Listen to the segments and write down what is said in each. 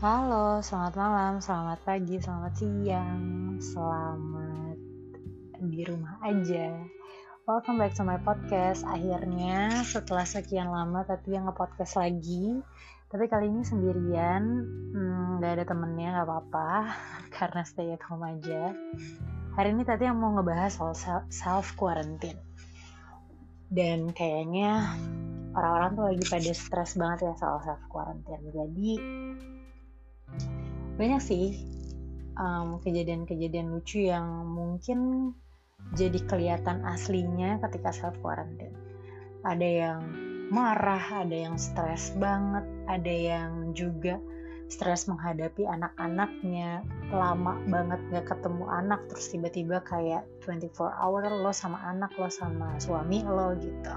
Halo, selamat malam, selamat pagi, selamat siang, selamat di rumah aja. Welcome back to my podcast. Akhirnya setelah sekian lama tapi yang nge-podcast lagi. Tapi kali ini sendirian, hmm, ada temennya, gak apa-apa, karena stay at home aja. Hari ini tadi yang mau ngebahas soal self quarantine. Dan kayaknya orang-orang tuh lagi pada stres banget ya soal self quarantine. Jadi banyak sih kejadian kejadian-kejadian lucu yang mungkin jadi kelihatan aslinya ketika self quarantine. Ada yang marah, ada yang stres banget, ada yang juga stres menghadapi anak-anaknya lama banget gak ketemu anak terus tiba-tiba kayak 24 hour lo sama anak lo sama suami lo gitu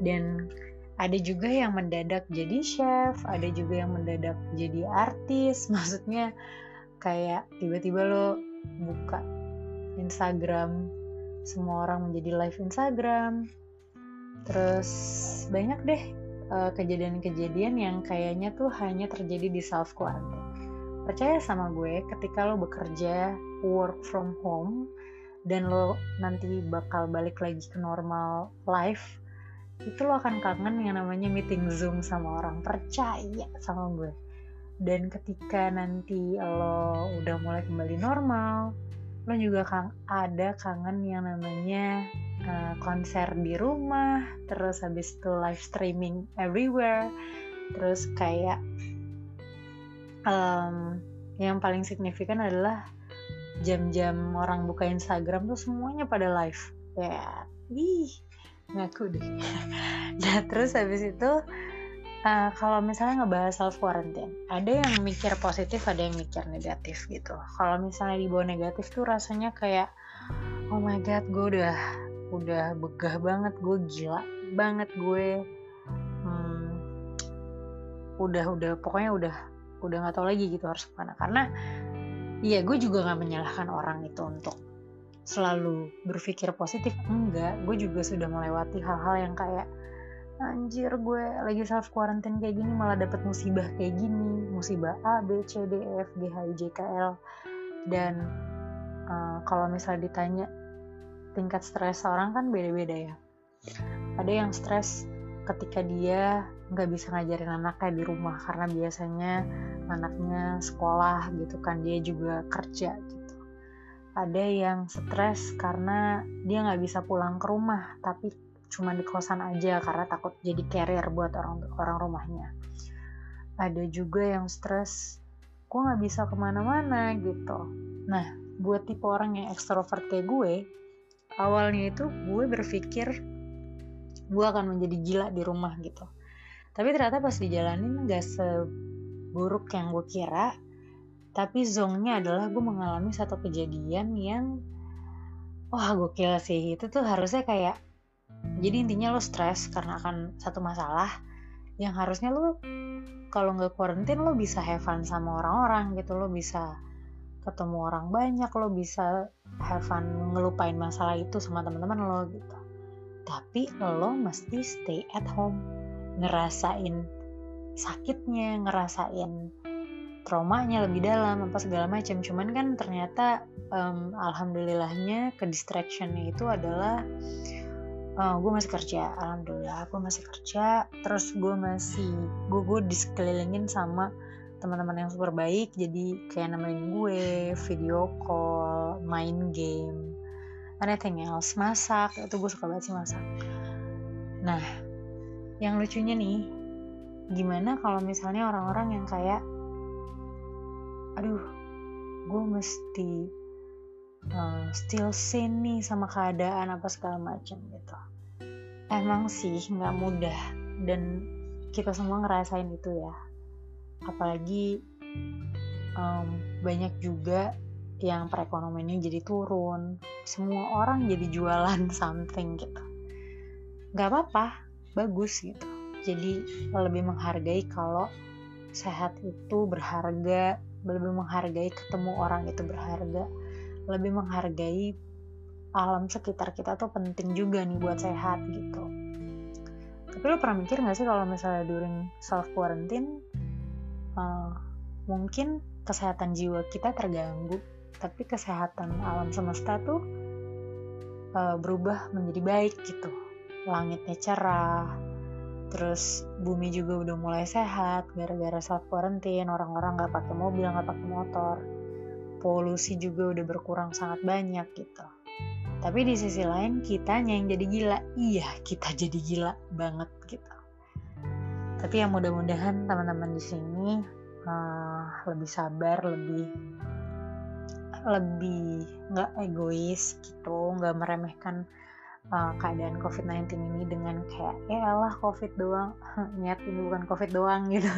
dan ada juga yang mendadak jadi chef, ada juga yang mendadak jadi artis. Maksudnya kayak tiba-tiba lo buka Instagram, semua orang menjadi live Instagram. Terus banyak deh kejadian kejadian-kejadian yang kayaknya tuh hanya terjadi di self quarantine. Percaya sama gue, ketika lo bekerja work from home dan lo nanti bakal balik lagi ke normal life, itu lo akan kangen yang namanya meeting zoom sama orang percaya sama gue. Dan ketika nanti lo udah mulai kembali normal lo juga kang ada kangen yang namanya uh, konser di rumah terus habis itu live streaming everywhere terus kayak um, yang paling signifikan adalah jam-jam orang buka Instagram tuh semuanya pada live. Ya ih ngaku deh. Nah terus habis itu uh, kalau misalnya ngebahas self quarantine ada yang mikir positif ada yang mikir negatif gitu. Kalau misalnya dibawa negatif tuh rasanya kayak oh my god gue udah udah begah banget gue gila banget gue hmm, udah udah pokoknya udah udah nggak tahu lagi gitu harus ke mana karena iya gue juga nggak menyalahkan orang itu untuk selalu berpikir positif? Enggak gue juga sudah melewati hal-hal yang kayak anjir gue lagi self quarantine kayak gini malah dapet musibah kayak gini. Musibah A B C D E F G H I J K L. Dan uh, kalau misalnya ditanya tingkat stres orang kan beda-beda ya. Ada yang stres ketika dia nggak bisa ngajarin anaknya di rumah karena biasanya anaknya sekolah gitu kan dia juga kerja ada yang stres karena dia nggak bisa pulang ke rumah tapi cuma di kosan aja karena takut jadi carrier buat orang orang rumahnya. Ada juga yang stres gue nggak bisa ke mana-mana? gitu. Nah buat tipe orang yang ekstrovert kayak gue awalnya itu gue berpikir gue akan menjadi gila di rumah gitu. Tapi ternyata pas dijalanin nggak seburuk yang gue kira tapi zongnya adalah gue mengalami satu kejadian yang wah gokil sih. Itu tuh harusnya kayak jadi intinya lo stres karena akan satu masalah yang harusnya lo kalau nggak quarantine lo bisa have fun sama orang-orang gitu. Lo bisa ketemu orang banyak lo bisa have fun ngelupain masalah itu sama teman-teman lo gitu. Tapi lo mesti stay at home. Ngerasain sakitnya ngerasain traumanya lebih dalam apa segala macam. Cuman kan ternyata um, alhamdulillahnya ke distractionnya itu adalah uh, gue masih kerja alhamdulillah. Gue masih kerja terus gue masih gue gue disekelilingin sama teman-teman yang super baik. Jadi kayak nemenin gue video call main game anything else. Masak itu gue suka banget sih masak. Nah yang lucunya nih gimana kalau misalnya orang-orang yang kayak aduh gue mesti uh, still sane nih sama keadaan apa segala macam gitu. Emang sih nggak mudah dan kita semua ngerasain itu ya. Apalagi um, banyak juga yang perekonomiannya jadi turun. Semua orang jadi jualan something gitu. Nggak apa-apa bagus gitu. Jadi lebih menghargai kalau sehat itu berharga lebih menghargai ketemu orang itu berharga. Lebih menghargai alam sekitar kita tuh penting juga nih buat sehat gitu. Tapi lo pernah mikir gak sih kalau misalnya during self quarantine uh, mungkin kesehatan jiwa kita terganggu tapi kesehatan alam semesta tuh uh, berubah menjadi baik gitu. Langitnya cerah terus bumi juga udah mulai sehat gara-gara self quarantine orang-orang nggak pakai mobil nggak pakai motor. Polusi juga udah berkurang sangat banyak gitu. Tapi di sisi lain kitanya yang jadi gila. Iya kita jadi gila banget gitu. Tapi yang mudah-mudahan teman-teman di sini uh, lebih sabar lebih lebih nggak egois gitu nggak meremehkan uh, keadaan COVID-19 ini dengan kayak ya Allah COVID doang. Niat ini bukan COVID doang gitu.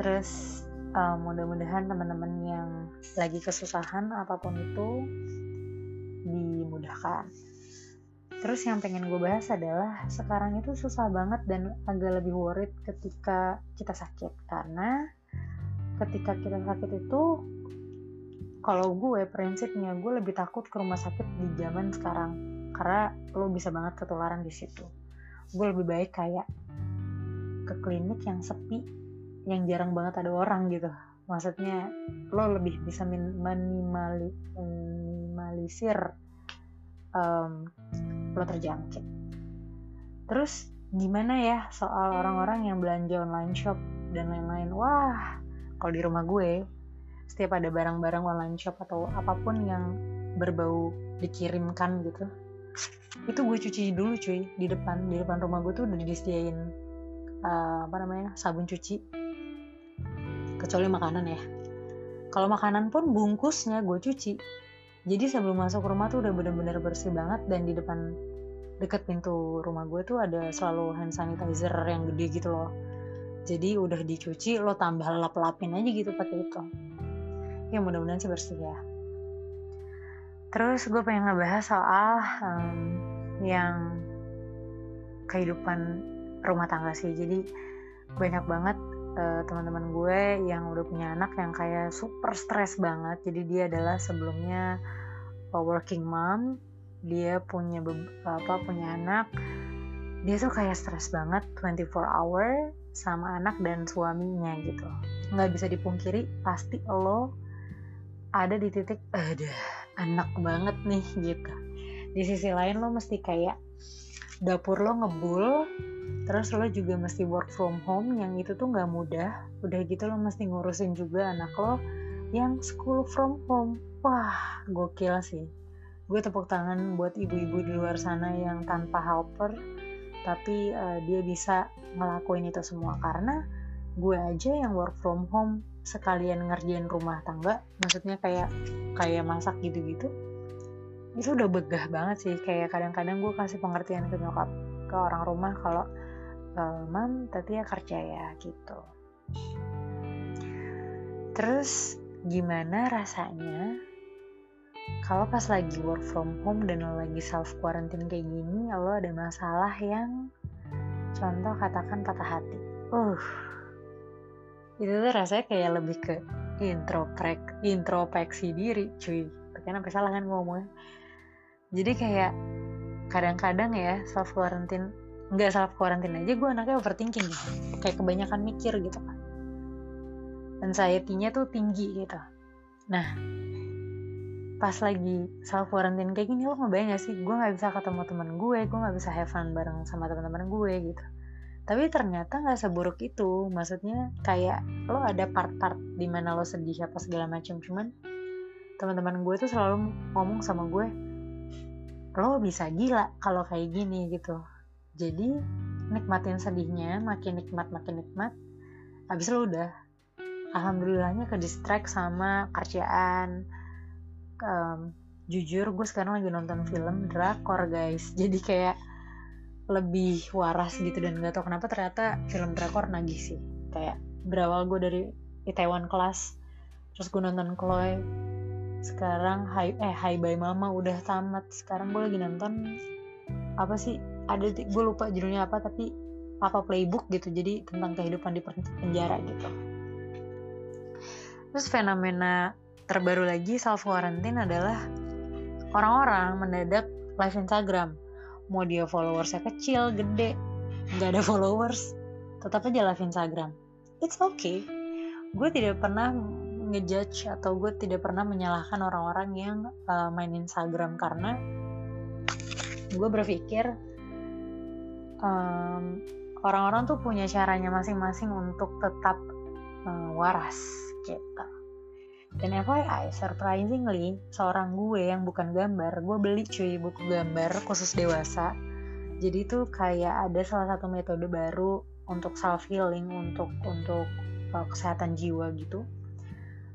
Terus uh, mudah-mudahan teman-teman yang lagi kesusahan apa pun itu dimudahkan. Terus yang pengen gue bahas adalah sekarang itu susah banget dan agak lebih worried ketika kita sakit. Karena ketika kita sakit itu kalau gue prinsipnya gue lebih takut ke rumah sakit di zaman sekarang karena lo bisa banget ketularan di situ. Gue lebih baik kayak ke klinik yang sepi yang jarang banget ada orang gitu. Maksudnya lo lebih bisa minimali, minimalisir um, lo terjangkit. Terus gimana ya soal orang-orang yang belanja online shop dan lain-lain? Wah kalau di rumah gue setiap ada barang-barang online shop atau apa pun yang berbau dikirimkan gitu itu gue cuci dulu cuy. Di depan di depan rumah gue tuh udah disediain uh, apa namanya sabun cuci. Kecuali makanan ya. Kalau makanan pun bungkusnya gue cuci. Jadi sebelum masuk rumah tuh udah bener-bener bersih banget dan di depan deket pintu rumah gue tuh ada selalu hand sanitizer yang gede gitu loh. Jadi udah dicuci lo tambah lap-lapin aja gitu pakai itu. Ya mudah-mudahan sih bersih ya terus gue pengen ngebahas soal um, yang kehidupan rumah tangga sih. Jadi banyak banget uh, teman-teman gue yang udah punya anak yang kayak super stres banget. Jadi dia adalah sebelumnya working mom. Dia punya apa punya anak. Dia tuh kayak stres banget 24 hour sama anak dan suaminya gitu. Nggak bisa dipungkiri pasti lo ada di titik ada enak banget nih gitu. Di sisi lain lo mesti kayak dapur lo ngebul terus lo juga mesti work from home yang itu tuh nggak mudah. Udah gitu lo mesti ngurusin juga anak lo yang school from home. Wah gokil sih. Gue tepuk tangan buat ibu-ibu di luar sana yang tanpa helper tapi uh, dia bisa ngelakuin itu semua. Karena gue aja yang work from home sekalian ngerjain rumah tangga maksudnya kayak kayak masak gitu-gitu itu udah begah banget sih. Kayak kadang-kadang gue kasih pengertian ke nyokap ke orang rumah kalau e, mam tadi ya kerja ya gitu. Terus gimana rasanya kalau pas lagi work from home dan lo lagi self quarantine kayak gini lo ada masalah yang contoh katakan patah hati. Uh. Itu tuh rasanya kayak lebih ke introspek introspeksi diri cuy. Karena sampai salah kan ngomongnya. Jadi kayak kadang-kadang ya self quarantine nggak self quarantine aja gue anaknya overthinking gitu. Kayak kebanyakan mikir gitu kan anxiety-nya tuh tinggi gitu. Nah pas lagi self quarantine kayak gini lo ngebayang gak sih? Gue nggak bisa ketemu teman gue gue nggak bisa have fun bareng sama teman-teman gue gitu tapi ternyata nggak seburuk itu. Maksudnya kayak lo ada part-part di mana lo sedih apa segala macam. Cuman teman-teman gue tuh selalu ngomong sama gue lo bisa gila kalau kayak gini gitu. Jadi nikmatin sedihnya makin nikmat makin nikmat habis lo udah. Alhamdulillahnya ke distract sama kerjaan. Um, jujur gue sekarang lagi nonton film drakor guys. Jadi kayak lebih waras gitu dan gak tau kenapa ternyata film drakor nagih sih. Kayak berawal gue dari Itaewon Class terus gue nonton Chloe sekarang Hi eh Hi Bye Mama udah tamat. Sekarang gue lagi nonton apa sih? Ada gue lupa judulnya apa tapi apa playbook gitu jadi tentang kehidupan di penjara gitu. Terus fenomena terbaru lagi self quarantine adalah orang-orang mendadak live Instagram mau dia followersnya kecil gede nggak ada followers tetap aja live Instagram it's okay gue tidak pernah ngejudge atau gue tidak pernah menyalahkan orang-orang yang uh, main Instagram karena gue berpikir um, orang-orang tuh punya caranya masing-masing untuk tetap uh, waras gitu. Dan FYI, surprisingly, seorang gue yang bukan gambar, gue beli cuy buku gambar khusus dewasa. Jadi tuh kayak ada salah satu metode baru untuk self healing, untuk untuk uh, kesehatan jiwa gitu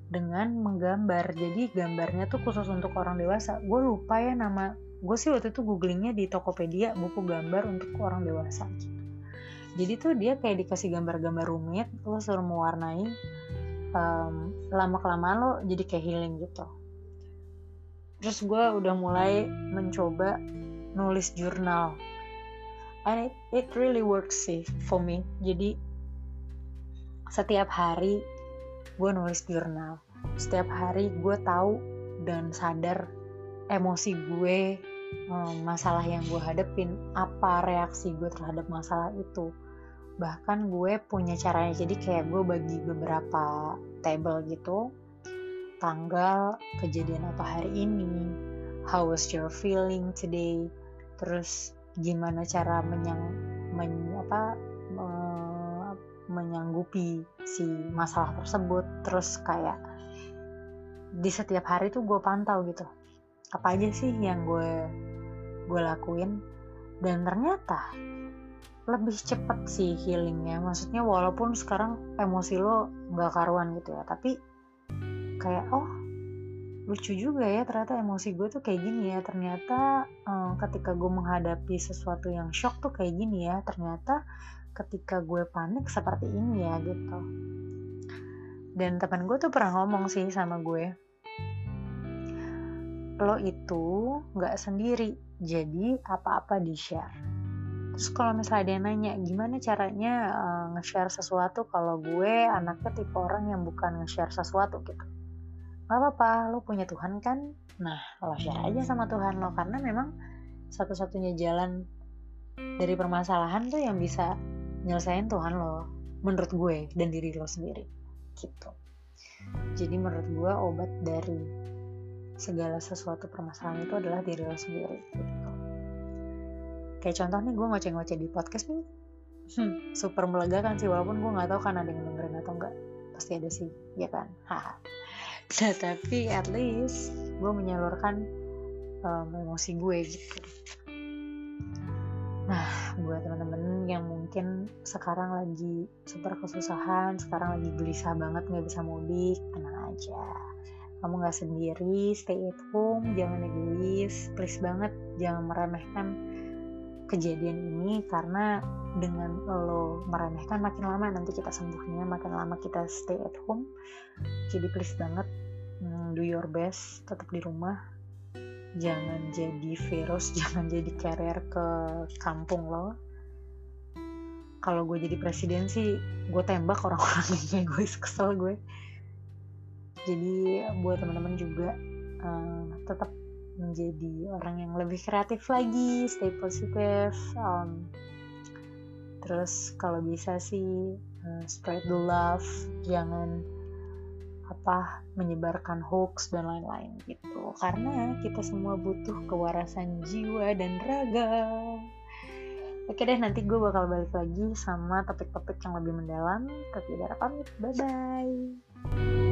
dengan menggambar. Jadi gambarnya tuh khusus untuk orang dewasa. Gue lupa ya nama gue sih waktu itu googlingnya di Tokopedia buku gambar untuk orang dewasa gitu. Jadi tuh dia kayak dikasih gambar-gambar rumit lo suruh mewarnai um, lama kelamaan lo jadi kayak healing gitu. Terus gue udah mulai mencoba nulis jurnal. And it, it really works sih for me. Jadi setiap hari gue nulis jurnal. Setiap hari gue tahu dan sadar emosi gue masalah yang gue hadepin apa reaksi gue terhadap masalah itu bahkan gue punya caranya jadi kayak gue bagi beberapa table gitu. Tanggal kejadian apa hari ini how was your feeling today terus gimana cara menyang men, apa menyanggupi si masalah tersebut. Terus kayak di setiap hari tuh gue pantau gitu apa aja sih yang gue gue lakuin. Dan ternyata lebih cepet sih healingnya. Maksudnya walaupun sekarang emosi lo nggak karuan gitu ya tapi kayak oh lucu juga ya ternyata emosi gue tuh kayak gini ya. Ternyata um, ketika gue menghadapi sesuatu yang shock tuh kayak gini ya. Ternyata ketika gue panik seperti ini ya gitu. Dan teman gue tuh pernah ngomong sih sama gue lo itu nggak sendiri jadi apa-apa di share terus kalau misalnya dia nanya gimana caranya uh, nge-share sesuatu kalau gue anaknya tipe orang yang bukan nge-share sesuatu? Gitu. Nggak apa-apa lo punya Tuhan kan? Nah lo share aja sama Tuhan lo karena memang satu-satunya jalan dari permasalahan tuh yang bisa nyelesain Tuhan lo menurut gue dan diri lo sendiri. Gitu. Jadi menurut gue obat dari segala sesuatu permasalahan itu adalah diri lo sendiri. gitu kayak contoh nih gue ngoceh-ngoceh di podcast nih. Hmm, super melegakan sih walaupun gue nggak tahu kan ada yang dengerin atau enggak pasti ada sih ya kan? Haha. Nah, tapi at least gue menyalurkan um, emosi gue gitu. Nah, buat teman-teman yang mungkin sekarang lagi super kesusahan, sekarang lagi gelisah banget nggak bisa mudik, tenang aja. Kamu nggak sendiri, stay at home, jangan egois, please banget jangan meremehkan kejadian ini karena dengan lo meremehkan makin lama nanti kita sembuhnya makin lama kita stay at home jadi please banget mm, do your best tetap di rumah. Jangan jadi virus jangan jadi carrier ke kampung lo. Kalau gue jadi presiden sih gue tembak orang-orang yang gue kesel gue. Jadi buat teman-teman juga uh, tetap menjadi orang yang lebih kreatif lagi stay positif um, terus kalau bisa sih uh, spread the love jangan apa menyebarkan hoax dan lain-lain gitu. Karena kita semua butuh kewarasan jiwa dan raga. Oke deh nanti gue bakal balik lagi sama topik-topik yang lebih mendalam. Tapi darah pamit bye bye